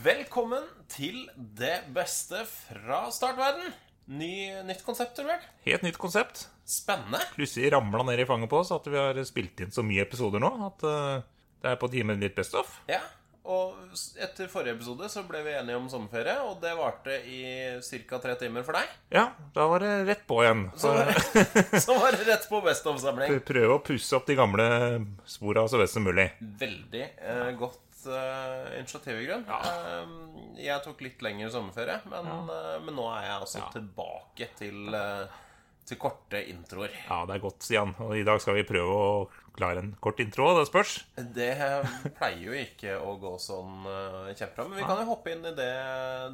Velkommen til det beste fra startverden. Ny, nytt konsept, Torbjørn. Helt nytt konsept. Spennende. Plutselig ramla ned i fanget på oss at vi har spilt inn så mye episoder nå at eh, det er på tide med litt Best of. Ja, og etter forrige episode så ble vi enige om sommerferie, og det varte i ca. tre timer for deg. Ja, da var det rett på igjen. Så, Så så var det rett på Best of-samling. prøve å pusse opp de gamle spora så best som mulig. Veldig eh, godt eh, initiativ, i grunn. Uh, jeg tok litt lengre sommerferie, men, eh, men nå er jeg altså tilbake til, til korte introer. Ja, det er godt, Stian. Og i dag skal vi prøve å klare en kort intro. Det spørs. Det pleier jo ikke å gå sånn uh, kjempebra, men vi kan jo hoppe inn i det,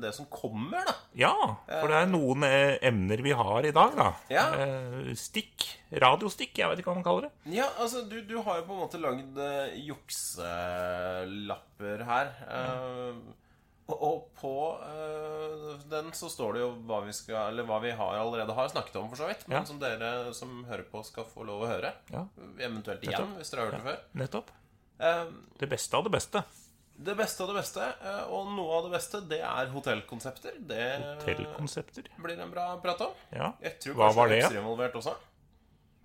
det som kommer, da. Ja, for det er noen eh, emner vi har i dag, da. Ja. Eh, Stikk. Radiostikk, jeg vet ikke hva man kaller det. Ja, altså, du, du har jo på en måte lagd jukselapper her. eh, og, på eh, den så står det jo hva vi skal Eller hva vi har allerede har snakket om, for så vidt. Men Ja. som dere som hører på, skal få lov å høre. Ja, Eventuelt igjen, hvis dere har hørt det før. nettopp. Eh, Det beste av det beste. det beste av det beste, eh, og noe av det beste, det er hotellkonsepter. Det Hotellkonsepter. blir en bra prat om. Ja. Jeg tror Hva kanskje var det også.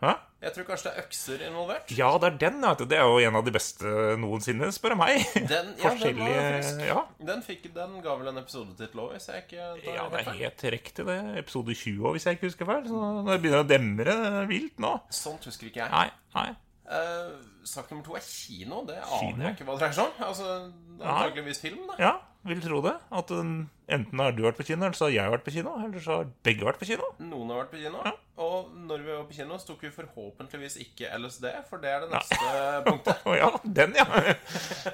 Hæ? Jeg tror kanskje det er økser involvert. Ja, det er den. du. Det er jo en av de beste noensinne, spør jeg meg. Den, ja, den var Forskjellige frisk. Ja, Den, fikk, den ga vel en episodetittel òg, hvis jeg ikke tar ja, det er helt riktig, det. Episode 20 òg, hvis jeg ikke husker feil. Så det begynner å demre vilt nå Sånt husker ikke jeg. Nei, nei. Eh, sak nummer to er kino. Det aner jeg ikke hva det dreier seg om. Altså, Antakeligvis film, da. Ja, vil tro det. At um, enten har du vært på kino, eller så har jeg vært på kino. Eller så har begge vært på kino. Noen har vært på kino. Og når vi var på kino, så tok vi forhåpentligvis ikke LSD, for det er det neste punktet. Å ja, den, ja.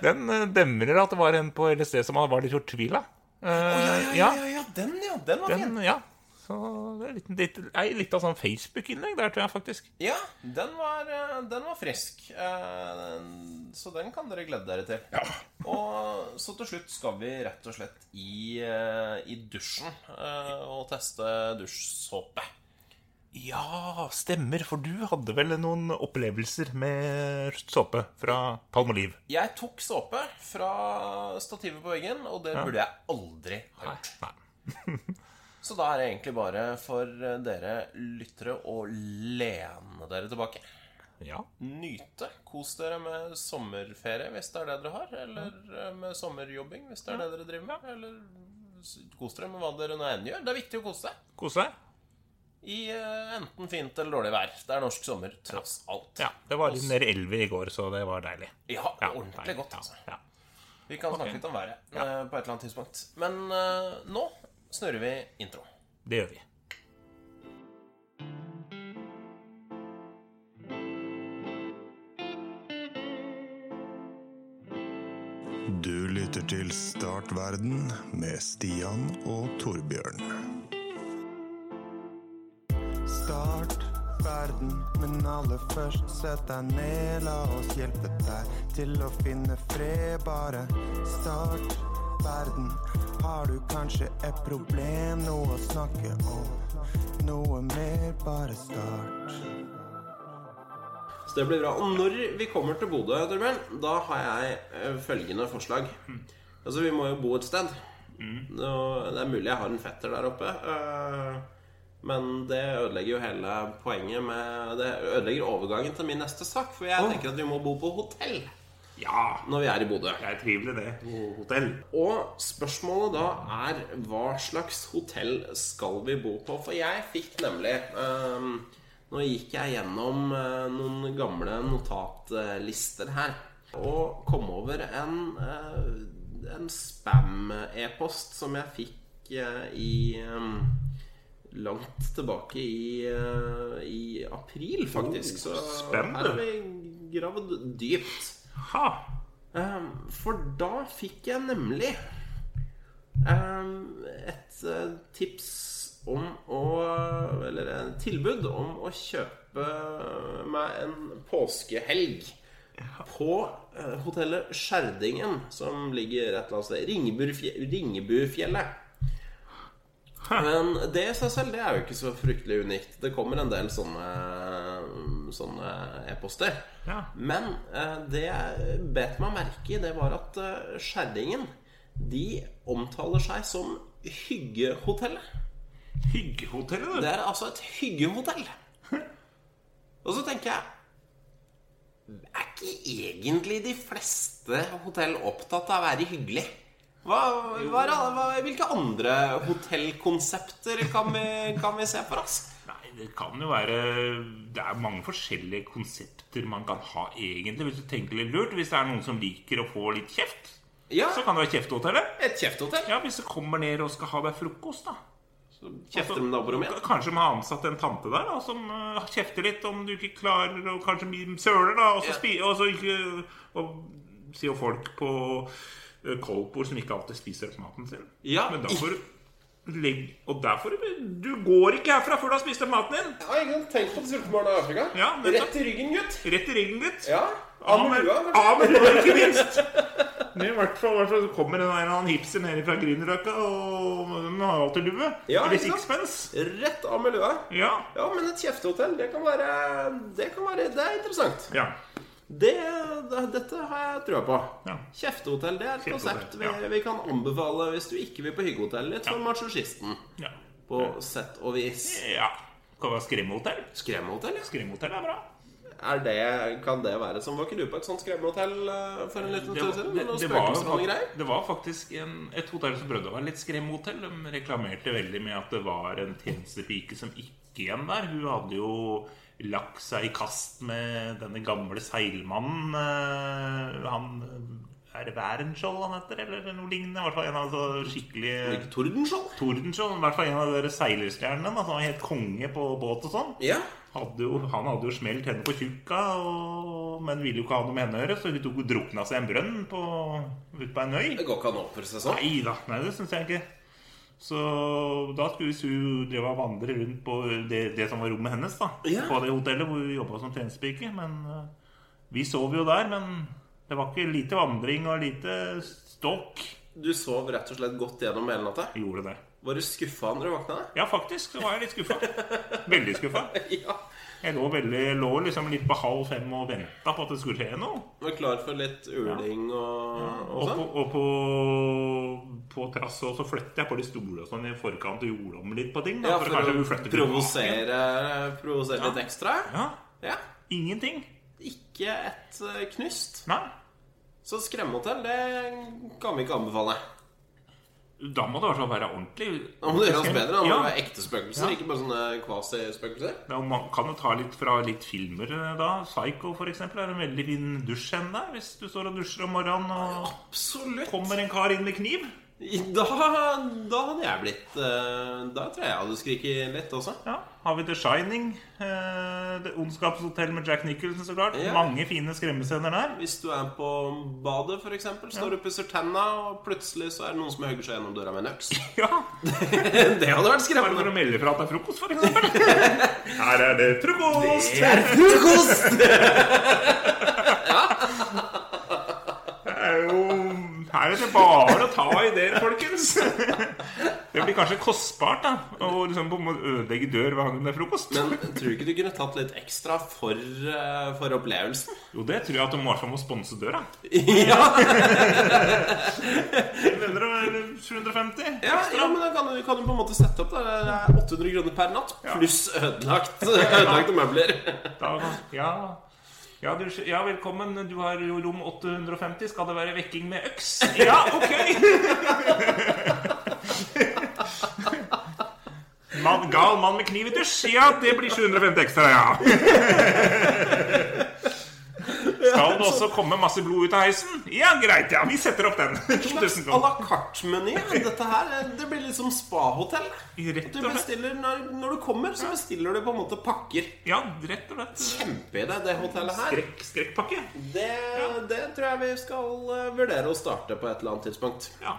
Den eh, demrer at det var en på LSD som var litt fortvila. Uh, ja, ja, ja, ja, den, ja. Den var fin. Ja. Så det er litt, litt, litt av sånn Facebook-innlegg der, tror jeg faktisk. Ja, den var, eh, den var frisk. Eh, Så den kan dere glede dere til. Ja. Og så til slutt skal vi rett og slett i, eh, i dusjen og teste dusjsåpe. Ja, stemmer. For du hadde vel noen opplevelser med såpe fra Palmoliv? Jeg tok såpe fra stativet på veggen, og det burde jeg aldri ha gjort. Nei. Nei. Så da er det egentlig bare for dere lyttere å lene dere tilbake. Ja. Nyte. Kos dere med sommerferie hvis det er det dere har. Eller eh, med sommerjobbing hvis det er det dere driver med. Eller kos dere med hva dere nå enn gjør. Det er viktig å kose seg. Kose deg? I eh, enten fint eller dårlig vær. Det er norsk sommer, tross alt. Ja. Det var litt nær elva i går, så det var deilig. Ja, Ja, ordentlig deilig. godt, altså. Ja. Vi kan snakke litt om været eh, på et eller annet tidspunkt. Men uh, nå snurrer vi intro. Det gjør vi. Du lytter til Startverden med Stian og Torbjørn. Start verden, men aller først sett deg ned. La oss hjelpe deg til å finne fred. Bare start verden. Har du kanskje et problem, noe å snakke om? Noe mer, bare start. Så det blir bra. Og når vi kommer til Bodø, Torbjørn, da har jeg eh, følgende forslag. Altså, vi må jo bo et sted. Det er mulig jeg har en fetter der oppe. eh, Men det ødelegger jo hele poenget med Det ødelegger overgangen til min neste sak. For jeg tenker at vi må bo på hotell Ja, når vi er i Bodø. jeg triver det. Hotell. Og spørsmålet da er hva slags hotell skal vi bo på? For jeg fikk nemlig ehm, Nå gikk jeg gjennom eh, noen gamle notatlister her og kom over en, eh, en spam-e-post som jeg fikk eh, i ehm, Langt tilbake i, eh, i april, faktisk. Så her har vi gravd dypt. Ha. Ehm, for da fikk jeg nemlig ehm, et eh, tips om å Eller et tilbud om å kjøpe meg en påskehelg på eh, hotellet Skjerdingen, som ligger et eller annet sted. Ringebufjellet. Ringebufjellet. Men det i seg selv det er jo ikke så fryktelig unikt. Det kommer en del sånne Sånne e-poster. Ja. Men eh, det jeg bet meg merke i, det var at eh, Skjerdingen De omtaler seg som Hyggehotellet. Hyggehotellet, du. Det er altså et hyggehotell. Og så tenker jeg Er ikke egentlig de fleste hotell opptatt av å være hyggelig? Hva, hva, hva, hvilke andre hotellkonsepter kan vi, kan vi se for oss? Det kan jo være Det er mange forskjellige konsepter man kan ha, egentlig, hvis du tenker litt lurt. Hvis det er noen som liker å få litt kjeft, Ja, så kan det være kjefthotellet. et kjefthotell. Ja, hvis du kommer ned og skal ha deg frokost, da. Kjefter med naborommet. K- Kanskje man har ansatt en tante der da, som uh, kjefter litt om du ikke klarer Og kanskje søler, da. Og så, Ja. spi, og så ikke Og sier folk på eh, koldtbord som ikke alltid spiser opp maten sin. Ja, Men da får du legge Og derfor du går ikke herfra før du har spist opp maten din! Jeg har sant? Tenk på det sultne barna i Afrika. Ja. Rett i ryggen, gutt. Rett i ryggen, gutt. Ja. Av med lua, ikke minst! Men i hvert fall, hvert fall så kommer en eller annen hipster ned fra Grünerløkka og den har alltid lue. Ja, Eller sixpence. Rett av med lua. Ja. Ja, men et kjeftehotell, det kan være Det kan være, det er interessant. ja. Det, det, dette har jeg trua på. Ja. Kjeftehotell det er et konsept vi, ja. vi kan anbefale hvis du ikke vil på hyggehotellet. Litt ja. machochisten. ja. på sett og vis. Ja. Kan være skremmehotell. Skremmehotell, ja. Skremmehotell er bra. Er det, kan det være som Var ikke du på et sånt skremmehotell eh, for en liten Det, siden? det, det, var, det var faktisk en, et hotell som prøvde å være litt skremmehotell. De reklamerte veldig med at det var en tjenestepike som gikk igjen der. Hun hadde jo lagt seg i kast med denne gamle seilmannen. eh, Han Er det Værenskjold han heter, eller noe lignende? I hvert fall en av så skikkelig Ikke Tordenskjold? Tordenskjold. I hvert fall en av dere seilerstjernene. Som var helt konge på båt og sånn. Ja. hadde jo, han hadde jo smelt henne på tjukka, og, men ville jo ikke ha noe med henne å gjøre, så hun tok og drukna seg i en brønn på, ut på en øy. Det går ikke an å oppføre seg sånn. Nei da, nei, det syns jeg ikke. Så da skulle hun drive og vandre rundt på det, det som var rommet hennes, da, Ja. på det hotellet hvor hun jobba som tjenestepike. Men uh, vi sov jo der, men det var ikke lite vandring og lite ståk. Du sov rett og slett godt gjennom hele natta? Gjorde det. Var du skuffa når du våkna? Ja, faktisk så var jeg litt skuffa. Veldig skuffa. Ja. Jeg lå, veldig, lå liksom litt på halv fem og venta på at det skulle skje noe. Var klar for litt uling og, og Og, sånn? på, og på, på terrasse så flytter jeg på de store og sånn i forkant og gjorde om litt på ting. Da, Ja, for, for å provosere, provosere litt ekstra? Ja, Ja. ingenting. Ikke et eh, knust. Nei. Så skremmehotell, det kan vi ikke anbefale. Da må det i hvert fall være ordentlig. Da må det gjøres bedre. Da må Ja. det være ekte spøkelser, Ja. ikke bare sånne kvasispøkelser. Ja, man kan jo ta litt fra litt filmer eh, da. Psycho for eksempel er en veldig fin dusjscene der. Hvis du står og dusjer om morgenen og Absolutt. kommer en kar inn med kniv. Da, da hadde jeg blitt eh, Da tror jeg jeg hadde skriket litt også. Ja, Har vi The Shining. Eh, det Ondskapshotell med Jack Nicholson, så klart. Yeah. Mange fine skremmescener der. Hvis du er på badet, f.eks., står du og pusser tenna, og plutselig så er det noen som hugger seg gjennom døra med en øks. Ja, Det hadde vært Bare skremmende. for å melde fra at det er frokost, for eksempel. Her er det frokost! Det er frokost! Det er jo Her er det bare å ta ideer, folkens. Det blir kanskje kostbart da å liksom på ødelegge dør ved hangen med frokost. Men tror du ikke du kunne tatt litt ekstra for, eh, for opplevelsen? Jo, det tror jeg at du må, må sponse døra. Ja, Mener du 750? ja, ja men da kan du, kan du på en måte sette opp da. Det er 800 kroner per natt, pluss ødelagt, ødelagte møbler. Da, ja. Ja, du, ja, velkommen. Du har jo rom 850. Skal det være vekking med øks? Ja, ok! Man, gal mann med kniv i dusj? Ja, det blir 750 ekstra, ja. Skal det også komme masse blod ut av heisen? Ja, greit, ja. Vi setter opp den. Slags À la carte-meny. Dette her det blir litt som spahotell. Du bestiller når, når du kommer, så bestiller du på en måte pakker. Ja, rett og slett. Kjempeidé, det hotellet her. Skrekk, skrekkpakke. Det, det tror jeg vi skal eh, vurdere å starte på et eller annet tidspunkt. Ja.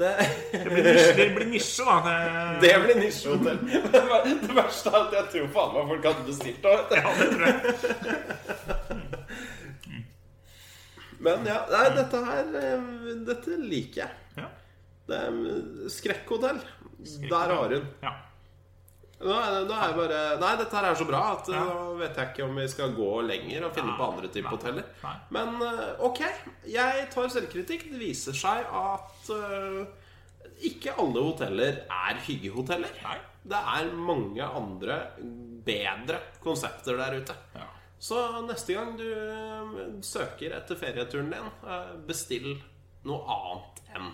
Det, Det blir nisje, det blir nisje da. Det, det blir nisjehotell. Det det verste er at jeg tror faen meg folk hadde bestilt det. ja, det tror jeg. Men ja, nei, dette her eh, Dette liker jeg. Ja. Det er eh, Skrekkhotell. Der har hun. Ja. Nå nå er jeg bare Nei, dette her er så bra at ja. nå vet jeg ikke om vi skal gå lenger og finne på andre typer hoteller. Nei. Men uh, ok, jeg tar selvkritikk. Det viser seg at uh, ikke alle hoteller er hyggehoteller. Nei. Det er mange andre bedre konsepter der ute. Ja. Så neste gang du uh, søker etter ferieturen din, uh, bestill noe annet enn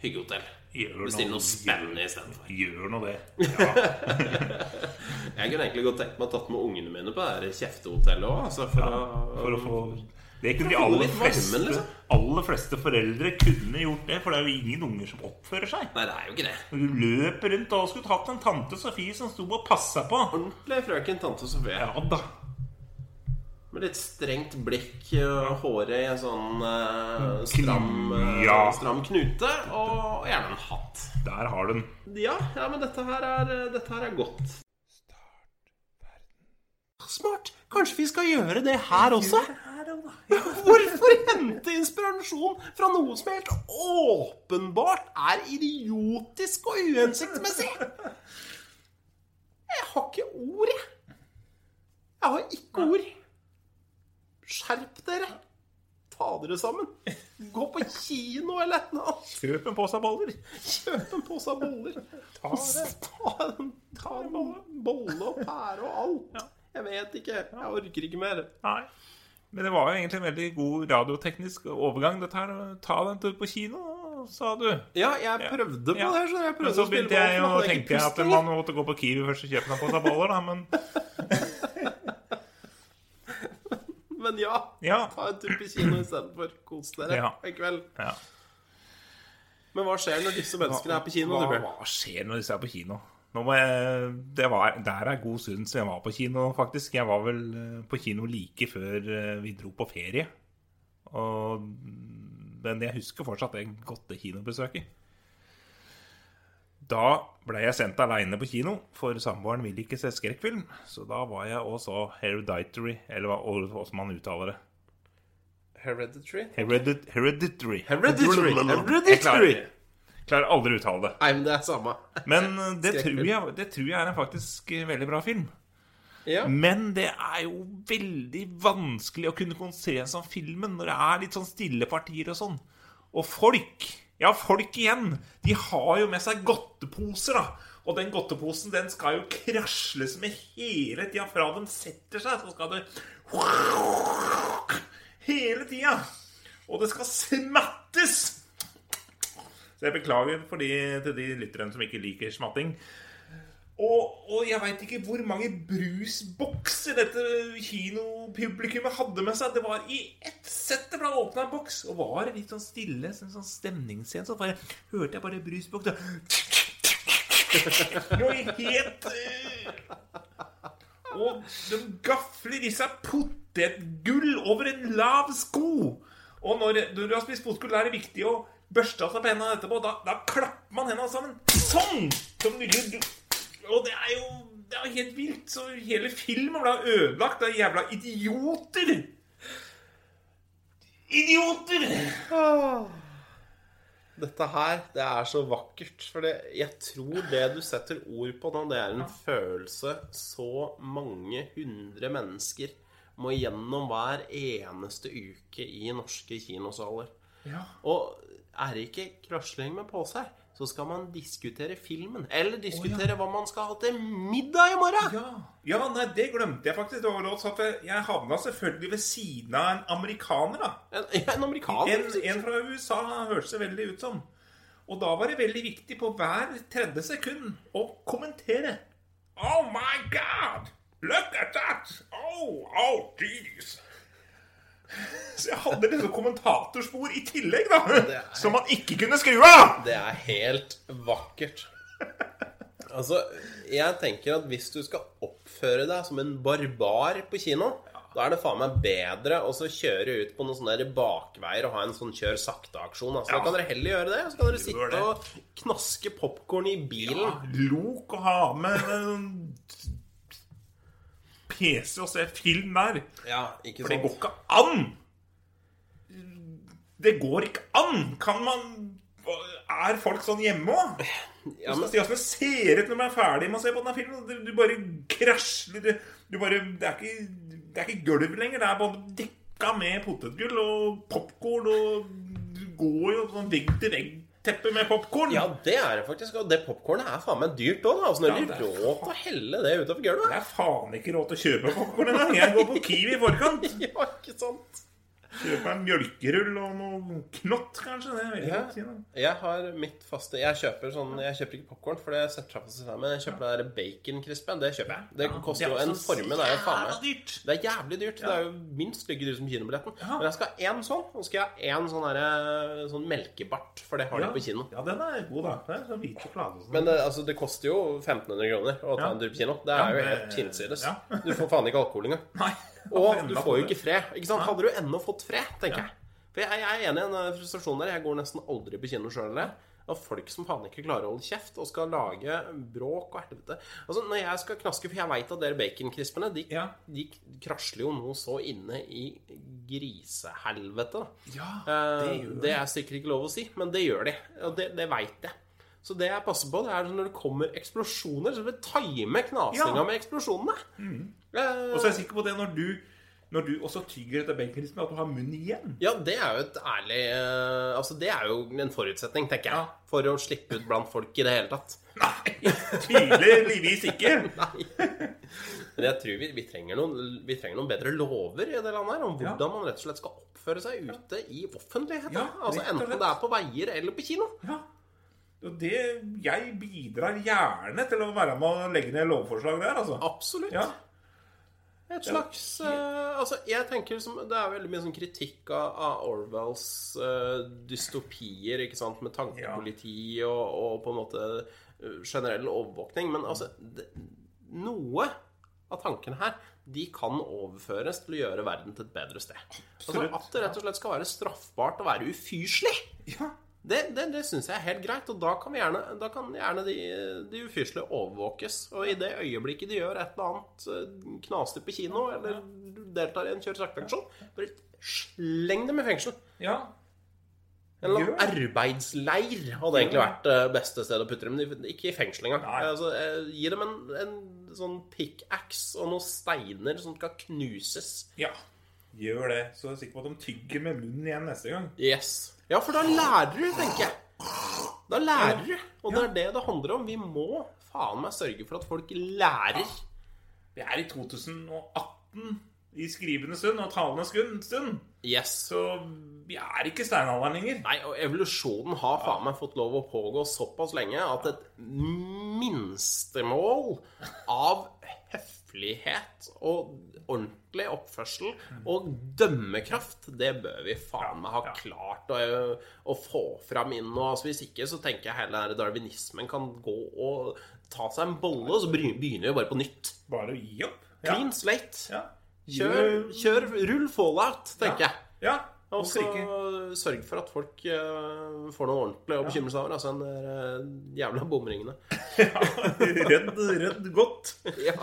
hyggehotell. Bestill noe- noe spennende istedenfor. Gjør nå det. Ja. Jeg kunne egentlig godt tenkt meg å tatt med ungene mine på det her kjeftehotellet òg. Altså for, For å få Det kunne de For å holde aller fleste, liksom. aller fleste foreldre kunne gjort det, for det er jo ingen unger som oppfører seg. Nei, det er jo ikke det. Du løper rundt og skulle hatt en tante Sofie som sto og passa på. Ordentlig frøken tante Sofie. Ja da. Med litt strengt blikk og håret i en sånn eh, stram, eh, Ja. stram knute. Og gjerne en hatt. Der har du den. Ja, ja men dette her er, eh, dette her er godt. Smart. Kanskje vi skal gjøre det her også? Hvorfor hente inspirasjon fra noe som helt åpenbart er idiotisk og uhensiktsmessig? Jeg har ikke ord, jeg. Jeg har ikke ord. Skjerp dere. Ta dere sammen. Gå på kino eller eller annet. Kjøp en pose boller. Kjøp en pose boller. Ta. Ta en, ta en bolle og pære og alt. Jeg vet ikke. Jeg orker ikke mer. Nei. Men det var jo egentlig en veldig god radioteknisk overgang, dette her. Ta den tur på kino, sa du. Ja, jeg prøvde på Ja. det. Så jeg Men prøvde så å spille begynte jeg på, å jeg tenke at man måtte gå på Kiwi først og kjøpe en pose boller, da. Men Men ja, ja. ta en tur på kino istedenfor. Kos dere Ja. en kveld. ja. Men hva skjer når disse menneskene er på kino? Hva, hva skjer når disse er på kino? Jeg, det var, Der er god stund siden jeg var på kino, faktisk. Jeg var vel eh, på kino like før eh, vi dro på ferie. Og, men jeg husker fortsatt det godte kinobesøket. Da ble jeg sendt aleine på kino, for samboeren ville ikke se skrekkfilm. Så da var jeg og så Hereditary, eller hva, som man uttaler det. Hereditary? Heredit, hereditary. Hereditary! Jeg Hereditary! klarer, klarer aldri å uttale det. Nei, men det er samme. Men eh, det tror, jeg, det tror jeg er en faktisk eh, veldig bra film. Ja. Men det er jo veldig vanskelig å kunne konsentrere seg om filmen når det er litt sånn stille partier og sånn. Og folk, ja, folk igjen, de har jo med seg godteposer, da. Og den godteposen den skal jo krasles med hele tida. Fra de setter seg, så skal det Hele tida. Og det skal smattes. Så jeg beklager de, til de lytterne som ikke liker smatting. Og, og jeg veit ikke hvor mange brusbokser dette kinopublikummet hadde med seg. Det var i ett sett det ble åpna en boks, og var det litt sånn stille, sånn, sånn stemningsscene, så bare hørte jeg bare brusbokser Noe helt eh, Og de gafler i seg potetgull over en lav sko. Og når, når du har spist potetgull, er det viktig å børste av seg hendene etterpå. Da, da klapper man hendene sammen sånn! Som lille, og det er jo det er helt vilt. Så hele filmen ble ødelagt av jævla idioter. Idioter! Dette her, det er så vakkert. For det, jeg tror det du setter ord på nå, det er en følelse så mange hundre mennesker må gjennom hver eneste uke i norske kinosaler. Ja. Og er det ikke krasling med påse her, så skal man diskutere filmen. Eller diskutere hva man skal ha til middag i morgen. Ja, ja nei, det glemte jeg faktisk. Det var lov, at jeg- jeg havna selvfølgelig ved siden av en amerikaner. da En, en amerikaner. En, en fra USA hørtes det veldig ut som. Og da var det veldig viktig på hver tredje sekund å kommentere. Oh my God! Look at that! Oh, oh, jeez! Så jeg hadde liksom kommentatorspor i tillegg, da. er- Som man ikke kunne skru av! Det er helt vakkert. Altså, jeg tenker at hvis du skal oppføre deg som en barbar på kino, da er det faen meg bedre å kjøre ut på noen sånne bakveier og ha en sånn kjør sakte-aksjon. Altså, Ja. Da kan dere heller gjøre det. Så kan dere sitte og knaske popkorn i bilen. Ja, Lok å ha med en PC og se film der. Ja, ikke For det går ikke an! Det går ikke an! Kan man er folk sånn hjemme òg? Ja, men, åssen det ser ut når man er ferdig med å se på denne filmen. Du, du bare krasjer du, du bare, det, er ikke, det er ikke gulv lenger. Det er bare dekka med potetgull og popkorn. Og du går jo sånn vegg-til-vegg-teppe med popkorn. ja, det er det faktisk. Og det popkornet er faen meg dyrt òg. Altså, når Ja, de det er råd til å helle det utover gulvet. Det er faen ikke råd til å kjøpe popkorn engang. Jeg går på Kiwi i forkant. Ja, ikke sant? Kjøper en mjølkerull og noe knott, kanskje. Det vil jeg Ja. si noe. Jeg har mitt faste Jeg kjøper sånn Jeg kjøper ikke popkorn, for det setter seg på seg. Men jeg kjøper det der baconkrispen. Det kjøper jeg. Det Ja, koster jo en formue. Det er jo faen meg dyrt. Det er jævlig dyrt. Det er jo minst like dyrt som kinobilletten. Ja. Men jeg skal ha én sånn, og så skal jeg ha én sånn, sånn melkebart, for det har de på kino. Ja, den er god, da. Det er hvit sjokolade og sånn. Men det, altså, det koster jo 1500 kroner å ta Ja. en tur på kino. Det Ja, er jo helt hinsides. ja. Du får faen ikke alkohol engang. Og du får jo ikke fred. Ikke sant? Hadde du ennå fått fred, tenker jeg. For jeg, jeg er enig i den frustrasjonen der. Jeg går nesten aldri på kino sjøl. Av folk som faen ikke klarer å holde kjeft og skal lage bråk og helvete. Altså, når jeg skal knaske For jeg veit at dere baconkrispene de, Ja. de krasler jo nå så inne i grisehelvete. Ja, Eh, det gjør det er sikkert ikke lov å si, men det gjør de. Og det, det veit jeg. Så det jeg passer på, det er når det kommer eksplosjoner, så vil jeg time knasinga Ja. med eksplosjonene. Eh, Og så er jeg sikker på det når du, når du også tygger etter baconkrispen, at du har munnen igjen. Ja, det er jo et ærlig eh, Altså, det er jo en forutsetning, tenker jeg, Ja. for å slippe ut blant folk i det hele tatt. Nei, tydeligvis ikke. Nei. Men jeg tror vi, vi, trenger noen, vi trenger noen bedre lover i det landet her, om Ja. hvordan man rett og slett skal oppføre seg ute i offentligheten. Ja, altså Enten det er på veier eller på kino. Ja. Og det, jeg bidrar gjerne til å være med å legge ned lovforslag der, altså. Absolutt. Ja. Et slags uh, Altså, jeg tenker liksom, Det er veldig mye sånn kritikk av, av Orwells uh, dystopier, ikke sant, med tankepoliti og, og på en måte eh, generell overvåkning. Men altså det, Noe av tankene her de kan overføres til å gjøre verden til et bedre sted. Altså, at det rett og slett skal være straffbart å være ufyselig. Ja. Det, det, det syns jeg er helt greit, og da kan, vi gjerne, da kan gjerne de, de ufyselige overvåkes. Og i det øyeblikket de gjør et eller annet eh, knasig på kino, eller deltar i en kjør sakte-aksjon, bare sleng dem i fengsel. ja. En eller annen arbeidsleir hadde egentlig vært det beste stedet å putte dem. Ikke i fengsel engang. Altså, eh, gi dem en, en sånn pickaxe og noen steiner som skal knuses. ja. Gjør det. Så jeg er sikker på at de tygger med munnen igjen neste gang. Yes. Ja, for da lærer du, tenker jeg. Da lærer du. Og det er det det handler om. Vi må faen meg sørge for at folk lærer. Vi er i 2018 i skrivende stund og talende stund. Yes. Så vi er ikke steinalderen lenger. Nei, og evolusjonen har faen meg fått lov å pågå såpass lenge at et minstemål av høflighet og ordentlig oppførsel og dømmekraft, det bør vi faen meg ha klart å, å få fram inn nå. Altså, hvis ikke så tenker jeg hele den darwinismen kan gå og ta seg en bolle, og så begynner vi bare på nytt. Bare å gi opp. Clean slate. Kjør, kjør rull fallout, tenker jeg. Ja. Og så sørg for at folk uh, får noe ordentlig å bekymre seg over. Altså den der, jævla bomringene. ja, Redd, redd godt. Ja,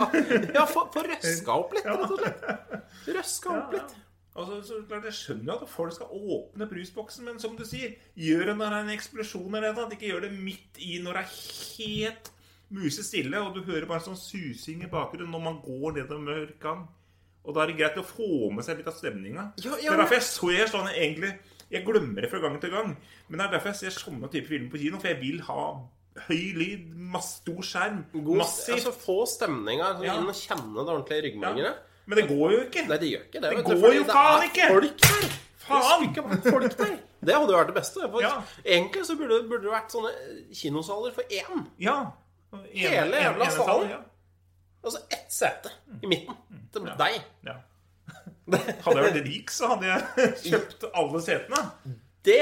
ja få røska opp litt, rett og slett. Røska opp litt. Altså, så klart Jeg skjønner jo at folk skal åpne brusboksen, men som du sier, gjør det når det er en eksplosjon eller noe. Ikke gjør det midt i når det er helt musestille, og du hører bare sånn susing i bakgrunnen når man går nedover mørk gang. Og da er det greit å få med seg litt av stemninga. Ja, ja, det er derfor jeg ser sånne egentlig Jeg glemmer det fra gang til gang. Men det er derfor jeg ser sånne typer filmer på kino, for jeg vil ha høy lyd, masse stor skjerm, God, massivt. altså Få stemninga Altså, Ja. inn og kjenne det ordentlige i Ja. Men det går jo ikke. Nei, det gjør ikke det. Det går jo faen ikke! Folk her! Faen! Folk der. Det hadde jo vært det beste. For Ja. Egentlig så burde, burde det vært sånne kinosaler for én. Ja. Hele jævla salen. Altså ett sete i midten. Til deg. Ja. Hadde jeg vært rik, så hadde jeg kjøpt alle setene. Det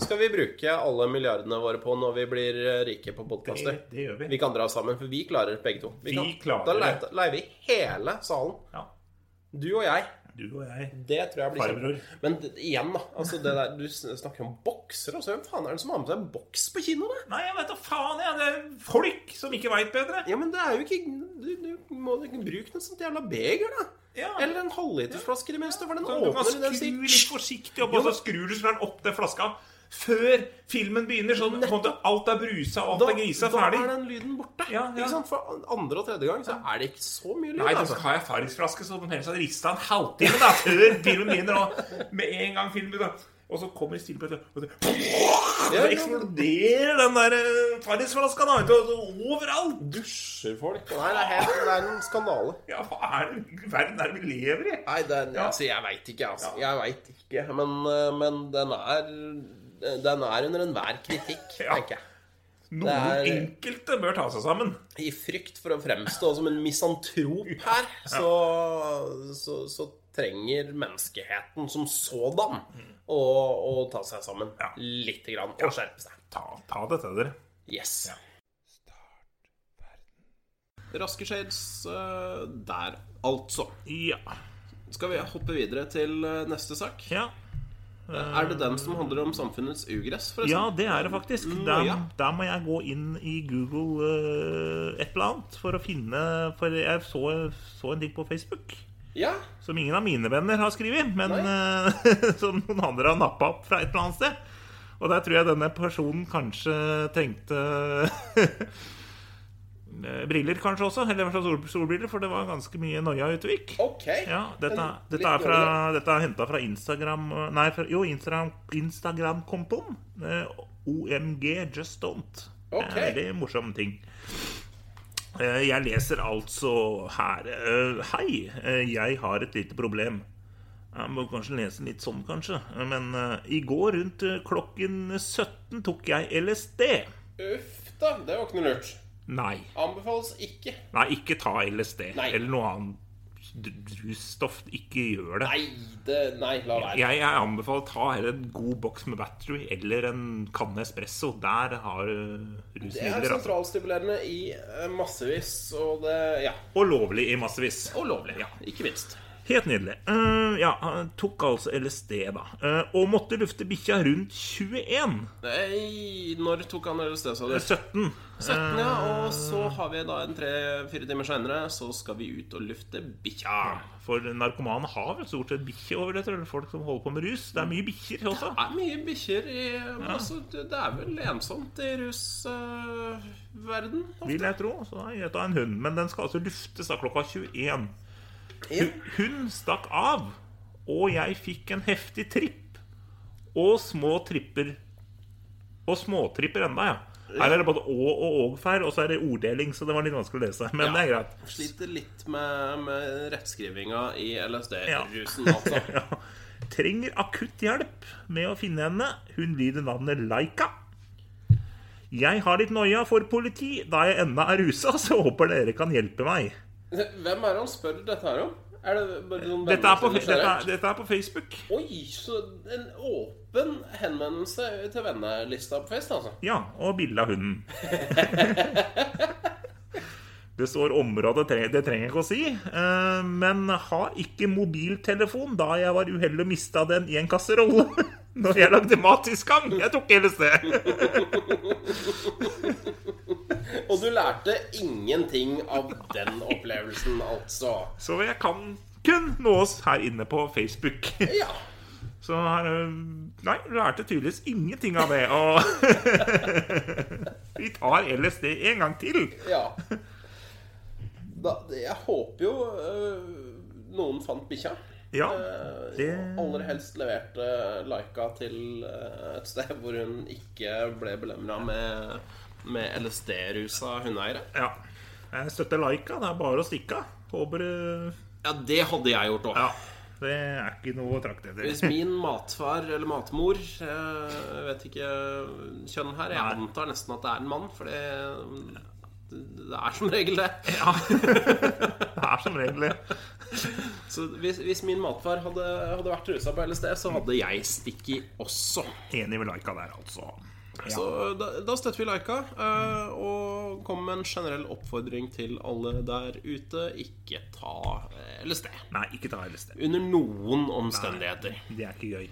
skal vi bruke alle milliardene våre på når vi blir rike på podkaster. Det, det gjør vi. Vi kan dra sammen, for vi klarer begge to. Vi kan, klarer da leier vi hele salen. Ja. Du og jeg. Du og jeg. Det tror jeg blir Farbror. Men igjen, da. Altså det der, du snakker om bokser. Altså, hvem faen er det som har med seg en boks på kino? Da? Nei, jeg vet da faen, jeg. Det er folk som ikke veit bedre. Ja, men det er jo ikke Du, du må bruke noe sånt jævla beger, da. Ja. Eller en halvlitersflaske i det minste. For den Så du kan åpner skru litt forsiktig opp, og så skrur du sånn opp til flaska. Før filmen begynner. Sånn alt er brusa og alt er grisa da ferdig. er den lyden borte. Ja, ja. For andre og tredje gang så er det ikke så mye lyd. Nei, da skal har jeg erfaringsflaske, så den helst hadde rista en halvtime da, før filmen begynner. Og med en gang filmen da. og så kommer på det, og Ja, så eksploderer den der eh, da, så overalt. Dusjer folk. Nei, det er, helt, det er en skandale. Ja, hva er det verden er vi lever i? Nei, den, altså, jeg veit ikke, altså. Jeg veit ikke. Men, eh, men den er Den er under enhver kritikk, Ja. tenker jeg. Noen er- enkelte bør ta seg sammen. I frykt for å fremstå som en misantrop her, så, så, så trenger menneskeheten som sådan å, å ta seg sammen Ja. lite grann og skjerpe seg. Ta, ta det til dere. Yes. Raske shades eh, der, altså. Ja. Skal vi hoppe videre til eh, neste sak? Ja. Er det den som handler om samfunnets ugress, forresten? Ja, det er det faktisk. Mm, Da, ja. der må jeg gå inn i Google uh, et eller annet for å finne For jeg så, så en ting på Facebook Ja, som ingen av mine venner har skrevet, men uh, som noen andre har nappa opp fra et eller annet sted. Og der tror jeg denne personen kanskje tenkte eh, briller, kanskje også. Eller i hvert fall sol, solbriller, for det var ganske mye noia ute og gikk. Okay. Ja, dette, dette er, fra, dette er henta fra Instagram Nei, fra, jo, Instagram- Instagram-kontoen. eh, OMG Just Don't. Det er veldig morsom ting. Eh, Jeg leser altså her eh, Hei, eh, jeg har et lite problem. Jeg må kanskje lese litt sånn, kanskje. Men eh, i går rundt eh, klokken 17 tok jeg LSD. Uff da, det var ikke noe lurt. Nei. Anbefales ikke. Nei, ikke ta LSD. Nei. Eller noe annet russtoff. Ikke gjør det. Nei, det, nei la være. Jeg, jeg anbefaler å ta heller en god boks med battery eller en kanne espresso. Der har du Det er rusmidler. Altså. sentralstimulerende i eh, massevis, og det Ja. Og lovlig i massevis. Og lovlig. Ja, ikke minst. Helt nydelig. Uh, ja, han tok altså LSD, da. Uh, og måtte lufte bikkja rundt 21. Nei, når tok han LSD, sa du? 17. 17, ja. Og så har vi da en tre-fire timer seinere, så skal vi ut og lufte bikkja. For narkomane har vel stort sett bikkje over det, jeg. Folk som holder på med rus. Det er mye bikkjer også. Det er mye bikkjer i altså, Det det er vel ensomt i rusverden uh, Vil jeg tro. Så er jeg tatt en hund. Men den skal altså luftes da klokka 21. Ja. Hun stakk av, og jeg fikk en heftig tripp. Og små tripper. Og småtripper enda, ja. Her er det både å og og-feil, og så er det orddeling, så det var litt vanskelig å lese. Men det er greit. Sliter litt med, med rettskrivinga i LSD-rusen, Ja. altså. Ja. Trenger akutt hjelp med å finne henne. Hun lyder navnet Laika. Jeg har litt noia for politi, da jeg ennå er rusa, så håper dere kan hjelpe meg. Hvem er det han spør dette her om? Er det Dette er på, dette dette er på Facebook. Oi, så en åpen henvendelse til vennelista på fest, altså. Ja, og bilde av hunden. Det står område, tre- det trenger jeg ikke å si. eh, Men har ikke mobiltelefon da jeg var uheldig og mista den i en kasserolle. Når jeg lagde mat sist gang. Jeg tok LSD. Og du lærte ingenting av den opplevelsen, altså. Så jeg kan kun nås her inne på Facebook. Ja. Så her nei, Nei, lærte tydeligvis ingenting av det. Og vi tar LSD en gang til. ja. Da, jeg håper jo øh, noen fant bikkja. Ja, Eh, det Aller helst leverte Laika til eh, et sted hvor hun ikke ble belemra med, med LSD-rusa hundeeiere. Ja. Jeg støtter Laika. Det er bare å stikke av. Håper eh, Ja, det hadde jeg gjort òg. Ja. Det er ikke noe å trakte Hvis min matfar eller matmor eh, Jeg vet ikke kjønn her. Jeg Nei. antar nesten at det er en mann, for det, det er som regel det. Ja. Det er som regel det. Så hvis, hvis min matfar hadde, hadde vært rusa på LSD, så hadde jeg stikki også. Enig med Laika der, altså. Så da, da støtter vi Laika uh, og kommer med en generell oppfordring til alle der ute. Ikke ta eh, LSD. Nei, ikke ta LSD. Under noen omstendigheter. Nei, Det er ikke gøy.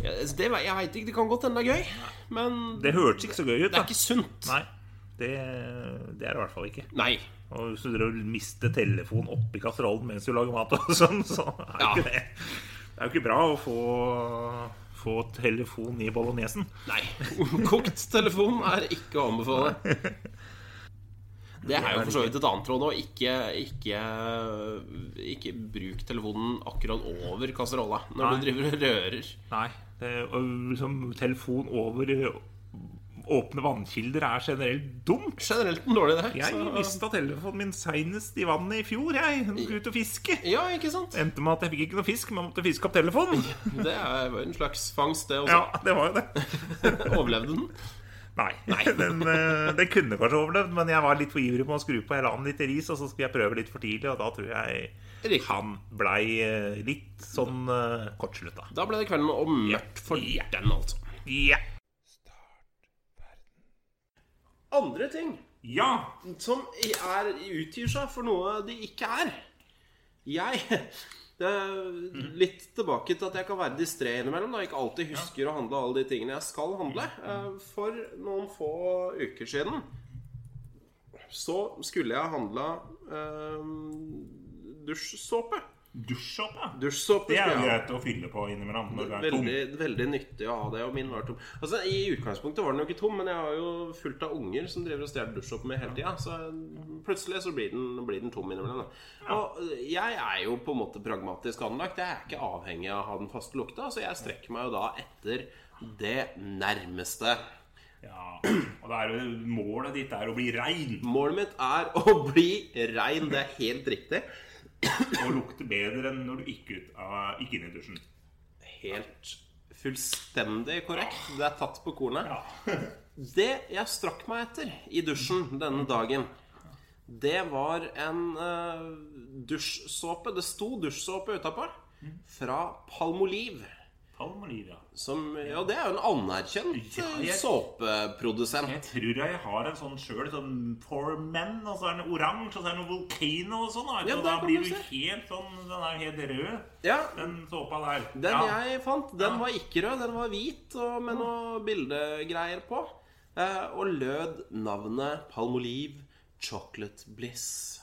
Ja, det, jeg veit ikke, det kan godt hende det er gøy, men Det hørtes ikke så gøy ut, da. det er ikke sunt. Nei, det, det er det i hvert fall ikke. Nei. Og hvis du mister telefonen oppi kasserollen mens du lager mat, og sånn, så er Ja. ikke det Det er jo ikke bra å få, få telefon i bolognesen. Nei. Kokt telefon er ikke å anbefale. Det er jo for så vidt et annet råd òg. Ikke, ikke, ikke bruk telefonen akkurat over kasserolla når Nei. du driver og rører. Nei. Det, og liksom, telefon over åpne vannkilder er generelt dumt. Generelt en dårlig idé. Jeg så- mista telefonen min seinest i vannet i fjor. Jeg ut og fiske. Ja, ikke sant? Endte med at jeg fikk ikke noe fisk, men måtte fiske opp telefonen. Det er en slags fangst, det også. Ja, det var jo det. Overlevde den? Nei. Den, eh, den kunne kanskje overlevd, men jeg var litt for ivrig på å skru på. Jeg la den litt i ris, og så skulle jeg prøve litt for tidlig, og da tror jeg Riktig. han blei eh, litt sånn uh, kortslutta. Da ble det kvelden og mørkt for Ja. den, altså. Ja. Andre ting ja. som er, utgir seg for noe de ikke er. Jeg er Litt tilbake til at jeg kan være distré innimellom. Da jeg ikke alltid husker å handle alle de tingene jeg skal handle. Eh, For noen få uker siden så skulle jeg handla eh, dusjsåpe. Dusjsåpe. Dusjsåpe Det er jo greit å fylle på innimellom når du er tom. Veldig, veldig nyttig å ha det, og min var tom. Altså, I utgangspunktet var den jo ikke tom, men jeg har jo fullt av unger som driver og stjeler dusjsåpe med hele tida. Så plutselig så blir den, blir den tom innimellom. da. Og jeg er jo på en måte pragmatisk anlagt. Jeg er ikke avhengig av å ha den faste lukta, så jeg strekker meg jo da etter det nærmeste. Ja. Og er målet ditt er å bli rein Målet mitt er å bli rein. Det er helt riktig. Og lukte bedre enn når du gikk ut av, gikk inn i dusjen. Helt fullstendig korrekt. Det er tatt på kornet. Ja. Det jeg strakk meg etter i dusjen denne dagen, det var en uh, dusjsåpe. Det sto dusjsåpe utapå. Fra Palmolive. Palmolive. Som, ja, det er jo en anerkjent Ja, eh, jeg- såpeprodusent. Jeg tror jeg har en sånn sjøl, sånn For Men, og så er den oransje, og så er den Volcano og sånn. Ja, og da blir du helt sånn Den er helt rød, Ja, den såpa der. Den ja. jeg fant, den var ikke rød. Den var hvit og med noe bildegreier på. Eh, og lød navnet Palmolive Chocolate Bliss.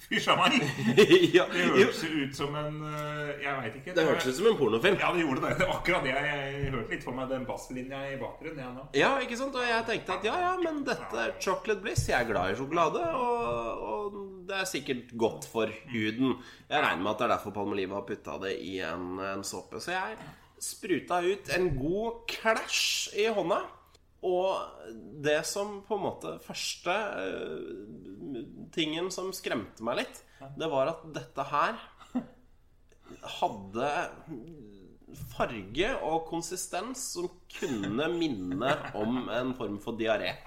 Fysj a meg! ja, Det hørtes ut som en øh, Jeg veit ikke. det hørtes ut som en pornofilm. Ja, det gjorde det. Det akkurat det. Jeg hørte litt for meg den basslinja i bakgrunnen. Nå. Ja, ikke sant? Og jeg tenkte at ja, ja, men dette er chocolate bliss. Jeg er glad i sjokolade, og, og det er sikkert godt for huden. Jeg regner med at det er derfor Palmolive har putta det i en, en såpe. Så jeg spruta ut en god klæsj i hånda. Og det som på en måte første eh, tingen som skremte meg litt, det var at dette her hadde farge og konsistens som kunne minne om en form for diaré.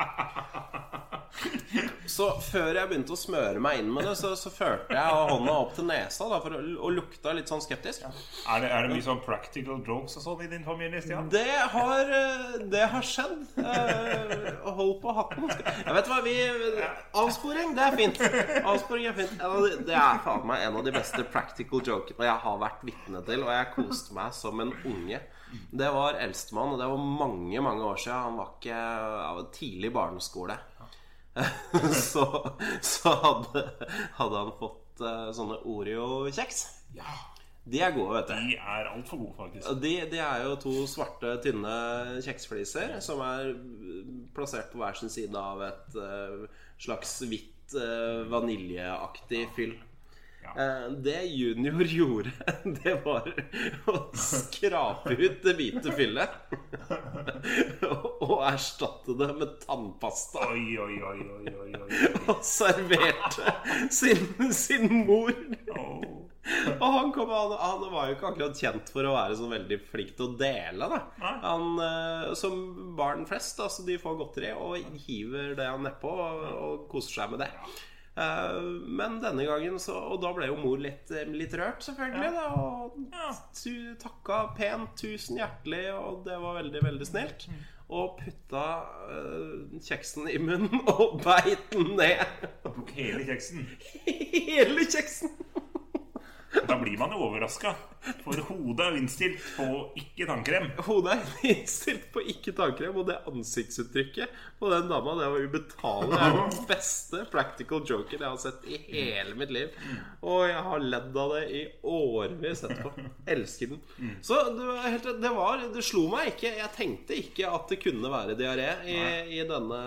Så før jeg begynte å smøre meg inn med det, så, så førte jeg hånda opp til nesa da, for å, og lukta litt sånn skeptisk. Er, det, er det mye sånn practical jokes og sånn i din familie, Stian? Det har, eh, det har skjedd. Eh, Hold på hatten. Jeg vet hva, vi Avsporing, det er fint. Avsporing er fint. De- Det er faen meg en av de beste practical jokene jeg har vært vitne til, og jeg koste meg som en unge. Det var eldstemann, og det var mange, mange år siden. Han var ikke av tidlig barneskole. Så, så hadde, hadde han fått uh, sånne Oreo-kjeks. Ja. De er gode, vet du. De er altfor gode, faktisk. De, de er jo to svarte, tynne kjeksfliser som er plassert på hver sin side av et uh, slags hvitt uh, vaniljeaktig fyll. Eh, det junior gjorde, det var å skrape ut det hvite fyllet og erstatte det med tannpasta. Oi, oi, oi, oi, oi, oi. Og serverte sin, sin mor. Og han, kom, han, han var jo ikke akkurat kjent for å være sånn veldig flink til å dele. Da. Han, eh, som barn flest, altså, de får godteri og hiver det han nedpå og, og koser seg med det. Eh, men denne gangen så Og da ble jo mor litt, litt rørt, selvfølgelig. Da, og Ja. takka pent, tusen hjertelig, og det var veldig, veldig snilt. Og putta eh, kjeksen i munnen og beit den ned. Tok hele kjeksen. Hele kjeksen! Da blir man jo overraska, for hodet er innstilt på ikke tannkrem. Hodet er innstilt på ikke tannkrem, og det ansiktsuttrykket på den dama, det var ubetalelig. Det er den beste practical joken jeg har sett i hele mitt liv. Og jeg har ledd av det i årevis etterpå. Elsker den. Så det var, det var Det slo meg ikke. Jeg tenkte ikke at det kunne være diaré i, i denne,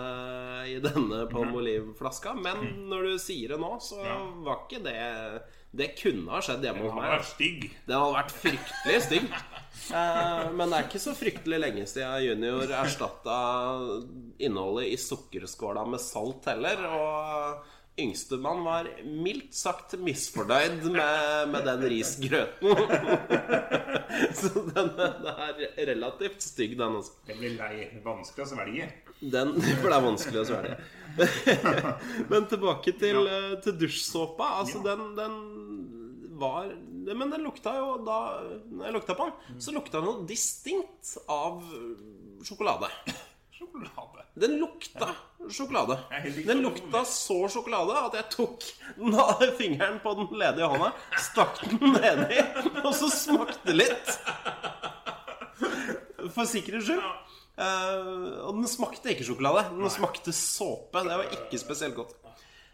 i denne palmolive-flaska, men når du sier det nå, så var ikke det det kunne ha skjedd hjemme hos meg. er stygg. Den hadde vært fryktelig stygg. Eh, men det er ikke så fryktelig lenge siden Junior erstatta innholdet i sukkerskåla med salt heller. Og yngstemann var mildt sagt misfornøyd med, med den risgrøten. så den, den er relativt stygg, den også. Det blir lei. Vanskelig å svelge. Den, for det er vanskelig å svelge. Men tilbake til, ja. til dusjsåpa. Altså, den, den var Men den lukta jo da Når jeg lukta på den, så lukta den noe distinkt av sjokolade. Sjokolade. Den lukta sjokolade. Er helt Den lukta så sjokolade at jeg tok fingeren på den ledige hånda, stakk den nedi, og så smakte litt. For sikkerhets skyld. Eh, og den smakte ikke sjokolade. Den smakte såpe. Det var ikke spesielt godt.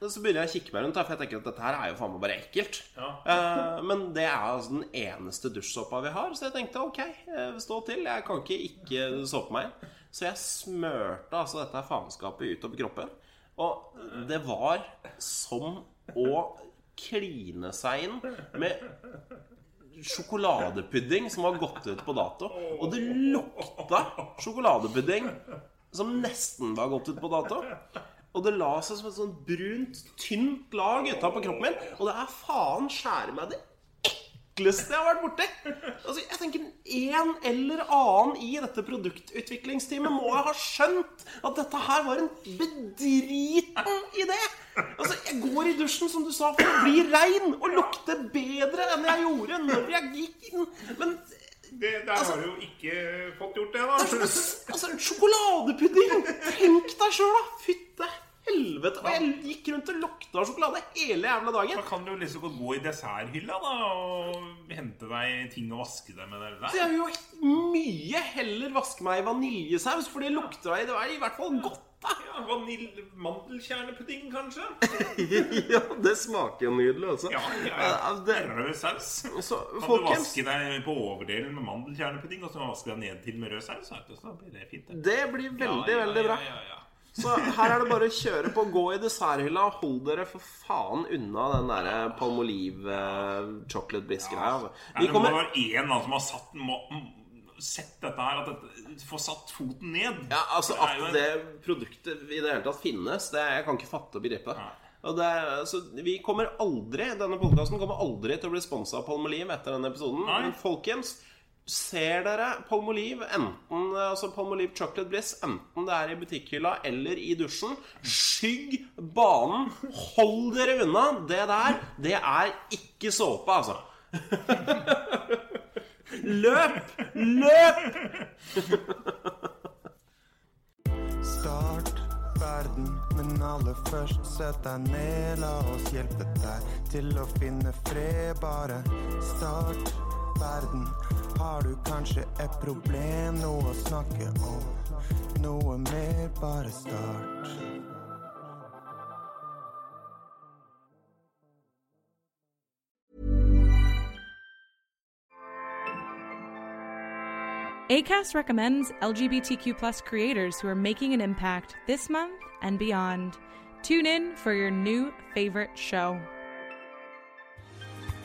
Så begynner jeg å kikke meg rundt, for jeg tenker at dette her er jo faen meg bare ekkelt. Eh, men det er altså den eneste dusjsåpa vi har, så jeg tenkte ok, eh, stå til. Jeg kan ikke ikke såpe meg inn. Så jeg smørte altså dette faenskapet utover kroppen. Og det var som å kline seg inn med sjokoladepudding som var gått ut på dato. Og det lukta sjokoladepudding som nesten var gått ut på dato. Og det la seg som et sånt brunt, tynt lag utapå kroppen min. Og det er faen skjære meg det ekleste jeg har vært borti. Altså, jeg tenker En eller annen i dette produktutviklingsteamet må ha skjønt at dette her var en bedriten idé. Altså, Jeg går i dusjen, som du sa, for å bli rein og lukte bedre enn jeg gjorde når jeg gikk inn. Men Det, der har du jo ikke fått gjort det, da. altså, en sjokoladepudding! Tenk deg sjøl, da! Fytte helvete. Og jeg gikk rundt og lukta sjokolade hele jævla dagen. Da kan du jo liksom godt gå i desserthylla da og hente deg ting å vaske deg med der. Så jeg vil jo mye heller vaske meg i vaniljesaus, for det lukter Det er i hvert fall godt, da. Ja, vanil Mandelkjernepudding, kanskje? ja, det smaker jo nydelig også. Ja, ja, ja. Det, Rød saus. så, Kan du vaske deg på overdelen med mandelkjernepudding, og så vaske deg ned til med rød saus? Så blir det fint. det. det blir veldig, Ja, ja, veldig bra. Ja, ja, ja. Så her er det bare å kjøre på. Gå i desserthylla og hold dere for faen unna den der Palmolive uh, chocolate bliss-greia. altså. Vi det må være én som har satt, sett dette her At dette, Få satt foten ned. Ja, altså Det At en- det produktet i det hele tatt finnes, det jeg kan ikke fatte og begripe. Og det, så vi kommer aldri Denne podkasten kommer aldri til å bli sponsa av Palmolive etter denne episoden. Nei. Folkens, ser dere Palmolive, enten altså Palmolive Chocolate Bliss, enten det er i butikkhylla eller i dusjen, skygg banen. Hold dere unna. Det der, det er ikke såpe, altså. Løp! Løp! Start verden, men aller først sett deg ned. La oss hjelpe deg til å finne fred. Bare start verden. Har du kanskje et problem, noe å snakke om? Noe mer, bare start. ACAST recommends LGBTQ plus creators who are making an impact this month and beyond. Tune in for your new favorite show.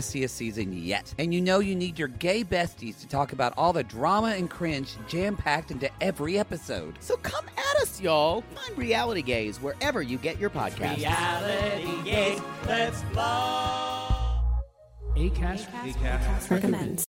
messiest season yet. And you know you need your gay besties to talk about all the drama and cringe jam packed into every episode. So come at us, y'all. Find Reality Gays wherever you get your podcasts. Reality Gaze, let's blow. ACAST, recommends.